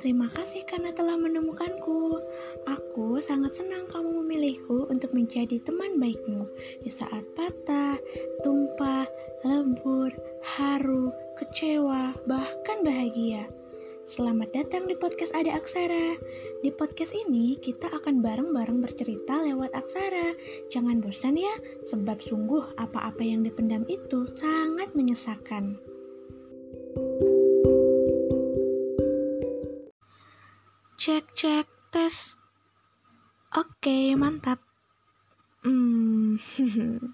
Terima kasih karena telah menemukanku. Aku sangat senang kamu memilihku untuk menjadi teman baikmu di saat patah, tumpah, lembur, haru, kecewa, bahkan bahagia. Selamat datang di podcast Ada Aksara. Di podcast ini kita akan bareng-bareng bercerita lewat aksara. Jangan bosan ya, sebab sungguh apa-apa yang dipendam itu sangat menyesakan. Cek cek tes. Oke, mantap. Hmm.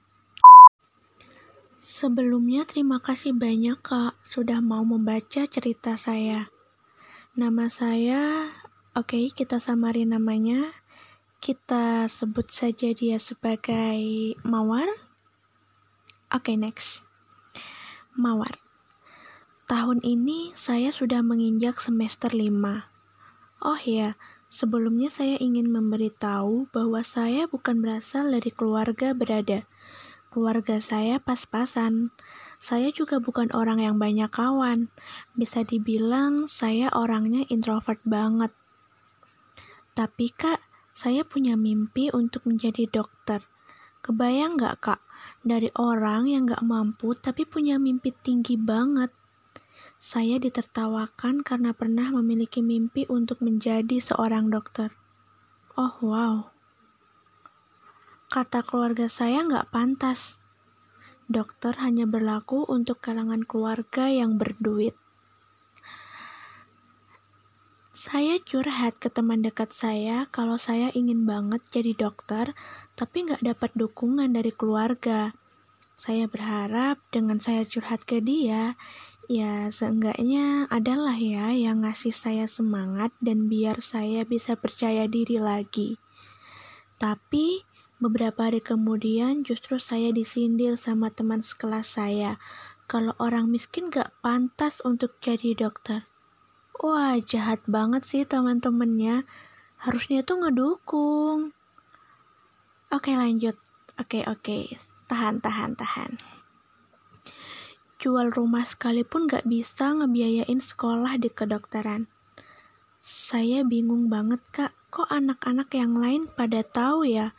Sebelumnya terima kasih banyak Kak sudah mau membaca cerita saya. Nama saya, oke okay, kita samarin namanya. Kita sebut saja dia sebagai Mawar. Oke, okay, next. Mawar. Tahun ini saya sudah menginjak semester 5. Oh ya, sebelumnya saya ingin memberitahu bahwa saya bukan berasal dari keluarga berada. Keluarga saya pas-pasan. Saya juga bukan orang yang banyak kawan. Bisa dibilang saya orangnya introvert banget. Tapi kak, saya punya mimpi untuk menjadi dokter. Kebayang gak kak, dari orang yang gak mampu tapi punya mimpi tinggi banget. Saya ditertawakan karena pernah memiliki mimpi untuk menjadi seorang dokter. Oh wow. Kata keluarga saya gak pantas dokter hanya berlaku untuk kalangan keluarga yang berduit. Saya curhat ke teman dekat saya kalau saya ingin banget jadi dokter, tapi nggak dapat dukungan dari keluarga. Saya berharap dengan saya curhat ke dia, ya seenggaknya adalah ya yang ngasih saya semangat dan biar saya bisa percaya diri lagi. Tapi Beberapa hari kemudian justru saya disindir sama teman sekelas saya kalau orang miskin gak pantas untuk jadi dokter. Wah, jahat banget sih teman-temannya. Harusnya tuh ngedukung. Oke, lanjut. Oke, oke. Tahan, tahan, tahan. Jual rumah sekalipun gak bisa ngebiayain sekolah di kedokteran. Saya bingung banget, Kak. Kok anak-anak yang lain pada tahu ya?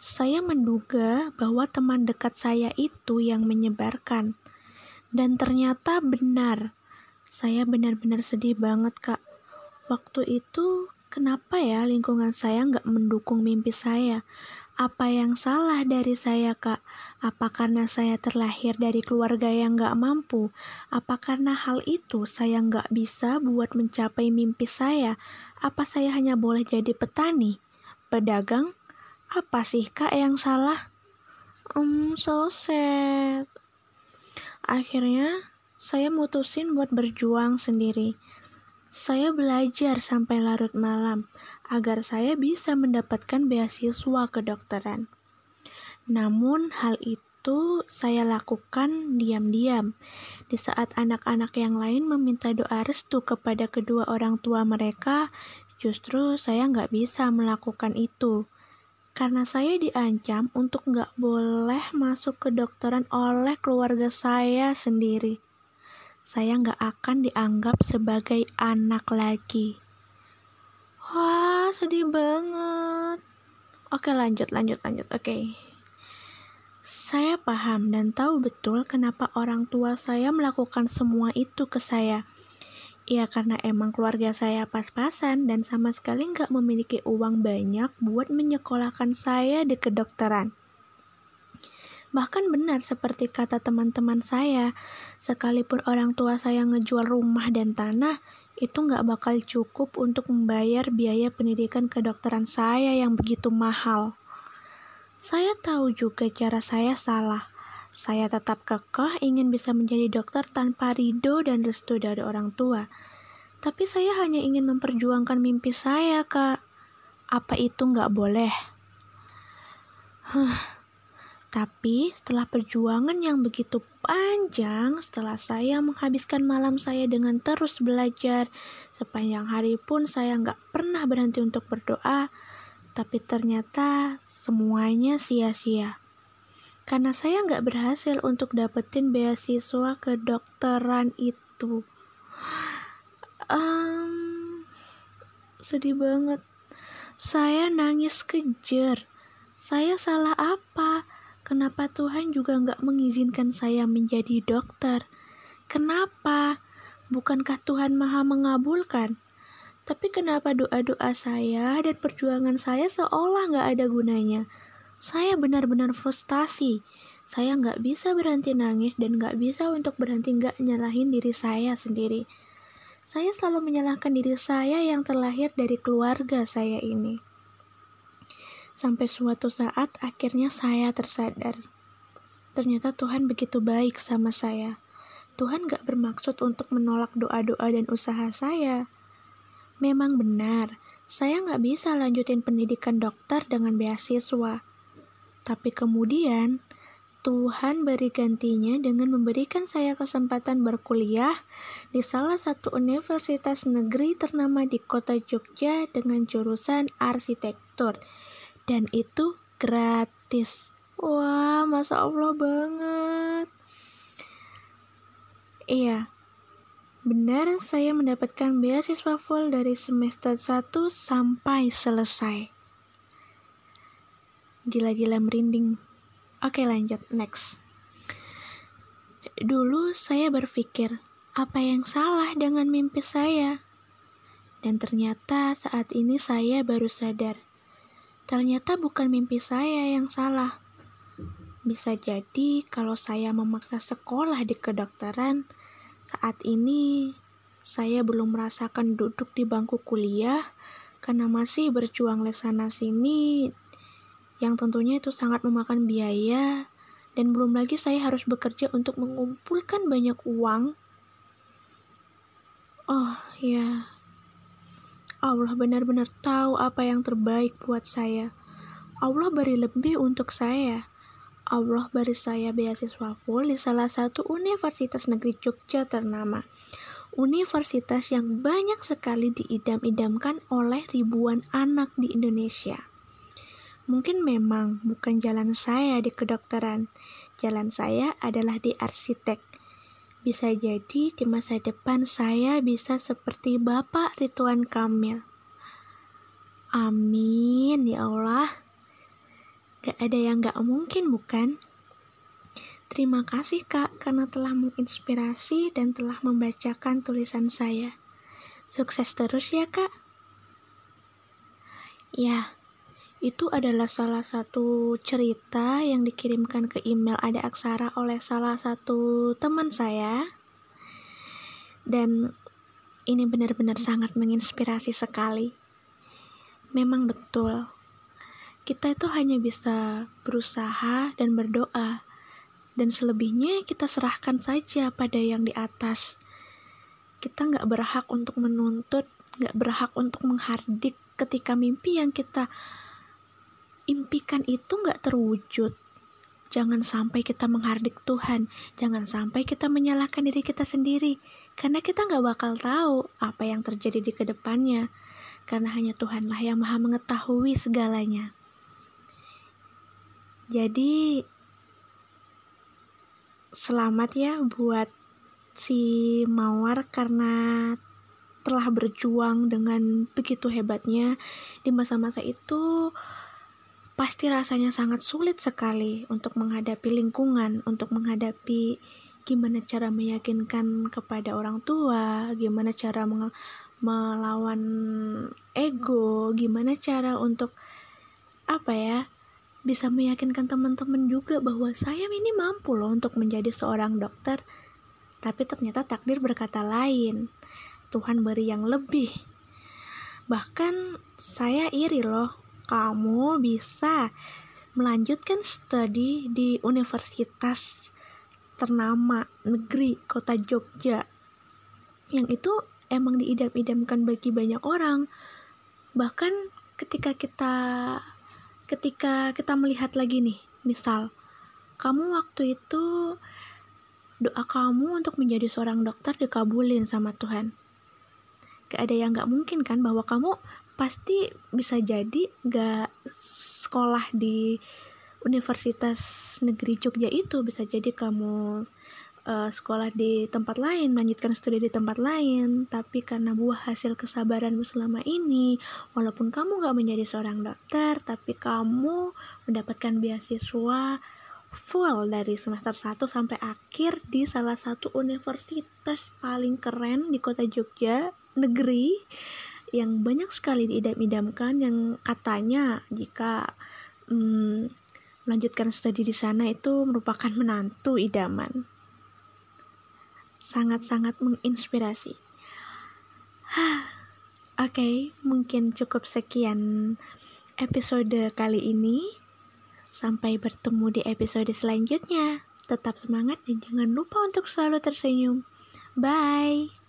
Saya menduga bahwa teman dekat saya itu yang menyebarkan. Dan ternyata benar. Saya benar-benar sedih banget, Kak. Waktu itu, kenapa ya lingkungan saya nggak mendukung mimpi saya? Apa yang salah dari saya, Kak? Apa karena saya terlahir dari keluarga yang nggak mampu? Apa karena hal itu saya nggak bisa buat mencapai mimpi saya? Apa saya hanya boleh jadi petani? Pedagang? Apa sih kak yang salah? Um, so sad. Akhirnya, saya mutusin buat berjuang sendiri. Saya belajar sampai larut malam agar saya bisa mendapatkan beasiswa kedokteran. Namun hal itu saya lakukan diam-diam. Di saat anak-anak yang lain meminta doa restu kepada kedua orang tua mereka, justru saya nggak bisa melakukan itu karena saya diancam untuk nggak boleh masuk ke dokteran oleh keluarga saya sendiri. Saya nggak akan dianggap sebagai anak lagi. Wah, sedih banget. Oke, lanjut, lanjut, lanjut. Oke. Saya paham dan tahu betul kenapa orang tua saya melakukan semua itu ke saya. Ya karena emang keluarga saya pas-pasan dan sama sekali nggak memiliki uang banyak buat menyekolahkan saya di kedokteran. Bahkan benar seperti kata teman-teman saya, sekalipun orang tua saya ngejual rumah dan tanah, itu nggak bakal cukup untuk membayar biaya pendidikan kedokteran saya yang begitu mahal. Saya tahu juga cara saya salah, saya tetap kekeh ingin bisa menjadi dokter tanpa ridho dan restu dari orang tua. Tapi saya hanya ingin memperjuangkan mimpi saya, Kak. Apa itu nggak boleh? Huh. Tapi setelah perjuangan yang begitu panjang, setelah saya menghabiskan malam saya dengan terus belajar, sepanjang hari pun saya nggak pernah berhenti untuk berdoa, tapi ternyata semuanya sia-sia karena saya nggak berhasil untuk dapetin beasiswa kedokteran itu. Um, sedih banget. Saya nangis kejer. Saya salah apa? Kenapa Tuhan juga nggak mengizinkan saya menjadi dokter? Kenapa? Bukankah Tuhan maha mengabulkan? Tapi kenapa doa-doa saya dan perjuangan saya seolah nggak ada gunanya? Saya benar-benar frustasi. Saya nggak bisa berhenti nangis dan nggak bisa untuk berhenti nggak nyalahin diri saya sendiri. Saya selalu menyalahkan diri saya yang terlahir dari keluarga saya ini. Sampai suatu saat akhirnya saya tersadar. Ternyata Tuhan begitu baik sama saya. Tuhan gak bermaksud untuk menolak doa-doa dan usaha saya. Memang benar, saya gak bisa lanjutin pendidikan dokter dengan beasiswa. Tapi kemudian, Tuhan beri gantinya dengan memberikan saya kesempatan berkuliah di salah satu universitas negeri ternama di kota Jogja dengan jurusan arsitektur dan itu gratis. Wah, masa Allah banget. Iya, benar saya mendapatkan beasiswa full dari semester 1 sampai selesai. Gila-gila merinding. Oke lanjut, next. Dulu saya berpikir, apa yang salah dengan mimpi saya? Dan ternyata saat ini saya baru sadar Ternyata bukan mimpi saya yang salah. Bisa jadi kalau saya memaksa sekolah di kedokteran, saat ini saya belum merasakan duduk di bangku kuliah karena masih berjuang lesana sini yang tentunya itu sangat memakan biaya dan belum lagi saya harus bekerja untuk mengumpulkan banyak uang. Oh ya, Allah benar-benar tahu apa yang terbaik buat saya. Allah beri lebih untuk saya. Allah beri saya beasiswa full di salah satu universitas negeri Jogja ternama. Universitas yang banyak sekali diidam-idamkan oleh ribuan anak di Indonesia. Mungkin memang bukan jalan saya di kedokteran. Jalan saya adalah di arsitek bisa jadi di masa depan saya bisa seperti Bapak Ridwan Kamil. Amin ya Allah. Gak ada yang gak mungkin bukan? Terima kasih kak karena telah menginspirasi dan telah membacakan tulisan saya. Sukses terus ya kak. Ya, itu adalah salah satu cerita yang dikirimkan ke email ada aksara oleh salah satu teman saya. Dan ini benar-benar sangat menginspirasi sekali. Memang betul kita itu hanya bisa berusaha dan berdoa. Dan selebihnya kita serahkan saja pada yang di atas. Kita nggak berhak untuk menuntut nggak berhak untuk menghardik ketika mimpi yang kita impikan itu nggak terwujud. Jangan sampai kita menghardik Tuhan, jangan sampai kita menyalahkan diri kita sendiri, karena kita nggak bakal tahu apa yang terjadi di ke depannya, karena hanya Tuhanlah yang maha mengetahui segalanya. Jadi, selamat ya buat si Mawar karena telah berjuang dengan begitu hebatnya di masa-masa itu pasti rasanya sangat sulit sekali untuk menghadapi lingkungan, untuk menghadapi gimana cara meyakinkan kepada orang tua, gimana cara melawan ego, gimana cara untuk apa ya, bisa meyakinkan teman-teman juga bahwa saya ini mampu loh untuk menjadi seorang dokter. Tapi ternyata takdir berkata lain. Tuhan beri yang lebih. Bahkan saya iri loh kamu bisa melanjutkan studi di universitas ternama negeri kota Jogja. Yang itu emang diidam-idamkan bagi banyak orang. Bahkan ketika kita ketika kita melihat lagi nih misal kamu waktu itu doa kamu untuk menjadi seorang dokter dikabulin sama Tuhan. Gak ada yang gak mungkin kan bahwa kamu pasti bisa jadi gak sekolah di Universitas Negeri Jogja itu. Bisa jadi kamu uh, sekolah di tempat lain, melanjutkan studi di tempat lain, tapi karena buah hasil kesabaranmu selama ini, walaupun kamu gak menjadi seorang dokter, tapi kamu mendapatkan beasiswa full dari semester 1 sampai akhir di salah satu universitas paling keren di kota Jogja, negeri, yang banyak sekali diidam-idamkan, yang katanya jika hmm, melanjutkan studi di sana itu merupakan menantu idaman sangat-sangat menginspirasi. Oke, okay, mungkin cukup sekian episode kali ini. Sampai bertemu di episode selanjutnya. Tetap semangat dan jangan lupa untuk selalu tersenyum. Bye.